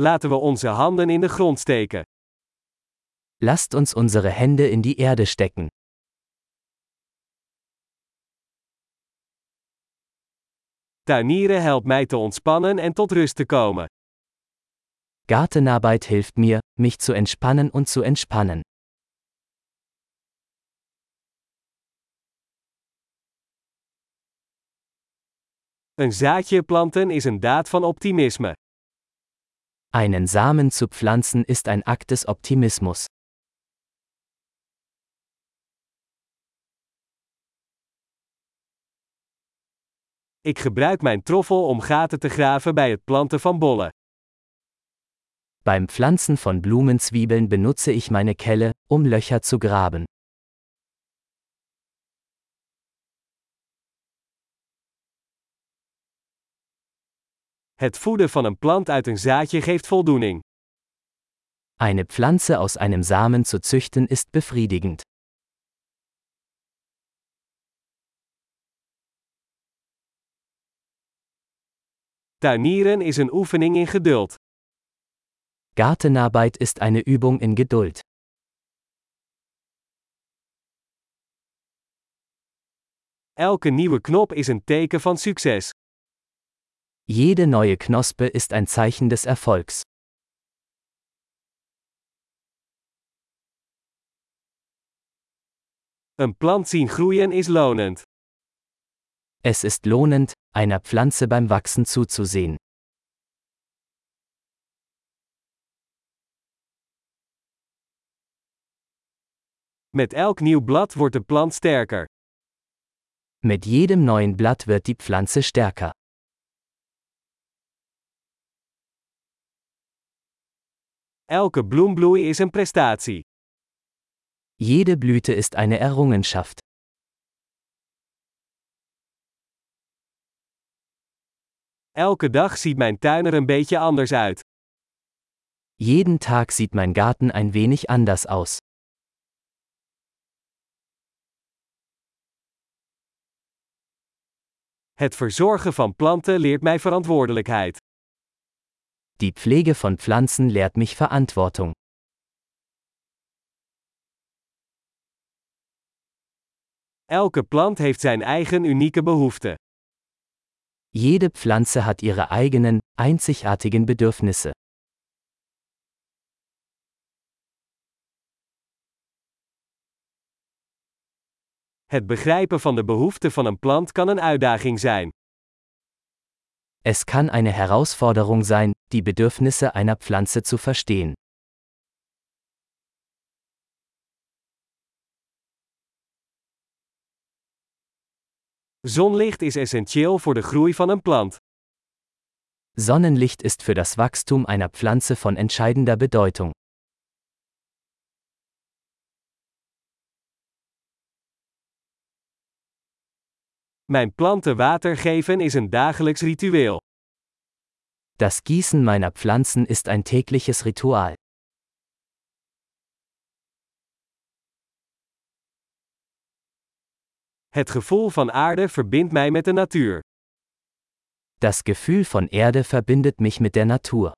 Laten we onze handen in de grond steken. Lasst uns unsere Hände in die Erde stecken. Tuinieren helpt mij te ontspannen en tot rust te komen. Gartenarbeit hilft mir, mich zu entspannen und zu entspannen. Een zaadje planten is een daad van optimisme. Einen Samen zu pflanzen ist ein Akt des Optimismus. Ik gebruik mijn troffel om gaten te graven bij het planten van bollen. Beim Pflanzen von Blumenzwiebeln benutze ich meine Kelle, um Löcher zu graben. Het voeden van een plant uit een zaadje geeft voldoening. Eine Pflanze aus einem Samen zu züchten ist befriedigend. Tuinieren is een oefening in geduld. Gartenarbeit ist eine Übung in Geduld. Elke nieuwe knop is een teken van succes. Jede neue Knospe ist ein Zeichen des Erfolgs. Een plant zien groeien is lonend. Es ist lohnend, einer Pflanze beim Wachsen zuzusehen. Met elk nieuw blad wordt de plant sterker. Mit jedem neuen Blatt wird die Pflanze stärker. Elke bloembloei is een prestatie. Jede Blüte ist eine Errungenschaft. Elke dag ziet mijn tuin er een beetje anders uit. Jeden Tag sieht mein Garten ein wenig anders aus. Het verzorgen van planten leert mij verantwoordelijkheid. Die Pflege von Pflanzen lehrt mich Verantwortung. Elke plant heeft zijn eigen unieke behoeften. Jede Pflanze hat ihre eigenen, einzigartigen Bedürfnisse. Het begrijpen van de behoeften van een plant kan een uitdaging zijn. Es kann eine Herausforderung sein, die Bedürfnisse einer Pflanze zu verstehen. Zonlicht is essentieel voor de groei van een plant. Sonnenlicht ist für das Wachstum einer Pflanze von entscheidender Bedeutung. Mijn planten water geven is een dagelijks ritueel. Das Gießen meiner Pflanzen ist ein tägliches Ritual. Het gevoel van aarde verbindt mij met de natuur. Das Gefühl von Erde verbindet mich mit der Natur.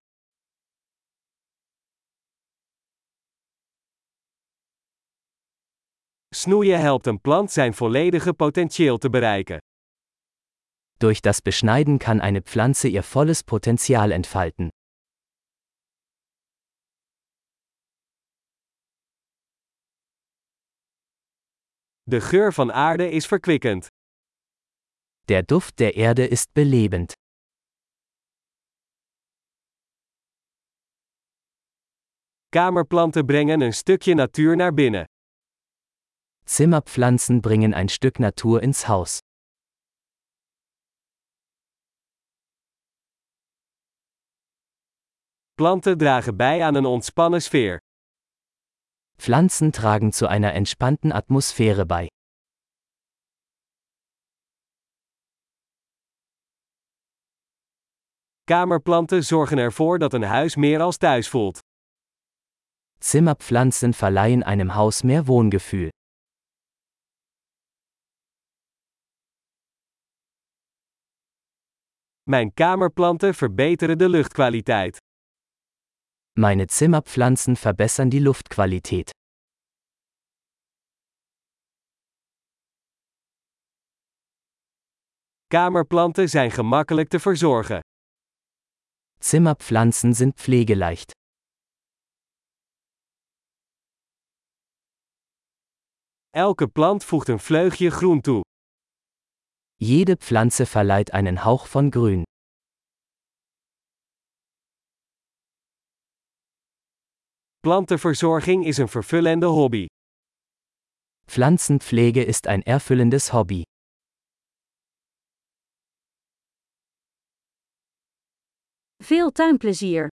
Snoeien helpt een plant zijn volledige potentieel te bereiken. Durch das Beschneiden kann eine Pflanze ihr volles Potenzial entfalten. De geur van aarde is verkwikkend. Der Duft der Erde ist belebend. Kamerplanten brengen een stukje natuur naar binnen. Zimmerpflanzen bringen ein Stück Natur ins Haus. Planten dragen bij aan een ontspannen sfeer. Pflanzen tragen zu einer entspannten Atmosphäre bei. Kamerplanten zorgen ervoor dat een huis meer als thuis voelt. Zimmerpflanzen verleihen einem Haus mehr Wohngefühl. Mijn kamerplanten verbeteren de luchtkwaliteit. Meine Zimmerpflanzen verbessern die Luftqualität. Kamerplanten zijn gemakkelijk te verzorgen. Zimmerpflanzen sind pflegeleicht. Elke plant voegt een vleugje groen toe. Jede Pflanze verleiht einen Hauch von Grün. Plantenverzorging is een vervullende hobby. Pflanzenpflege ist ein erfüllendes Hobby. Veel tuinplezier!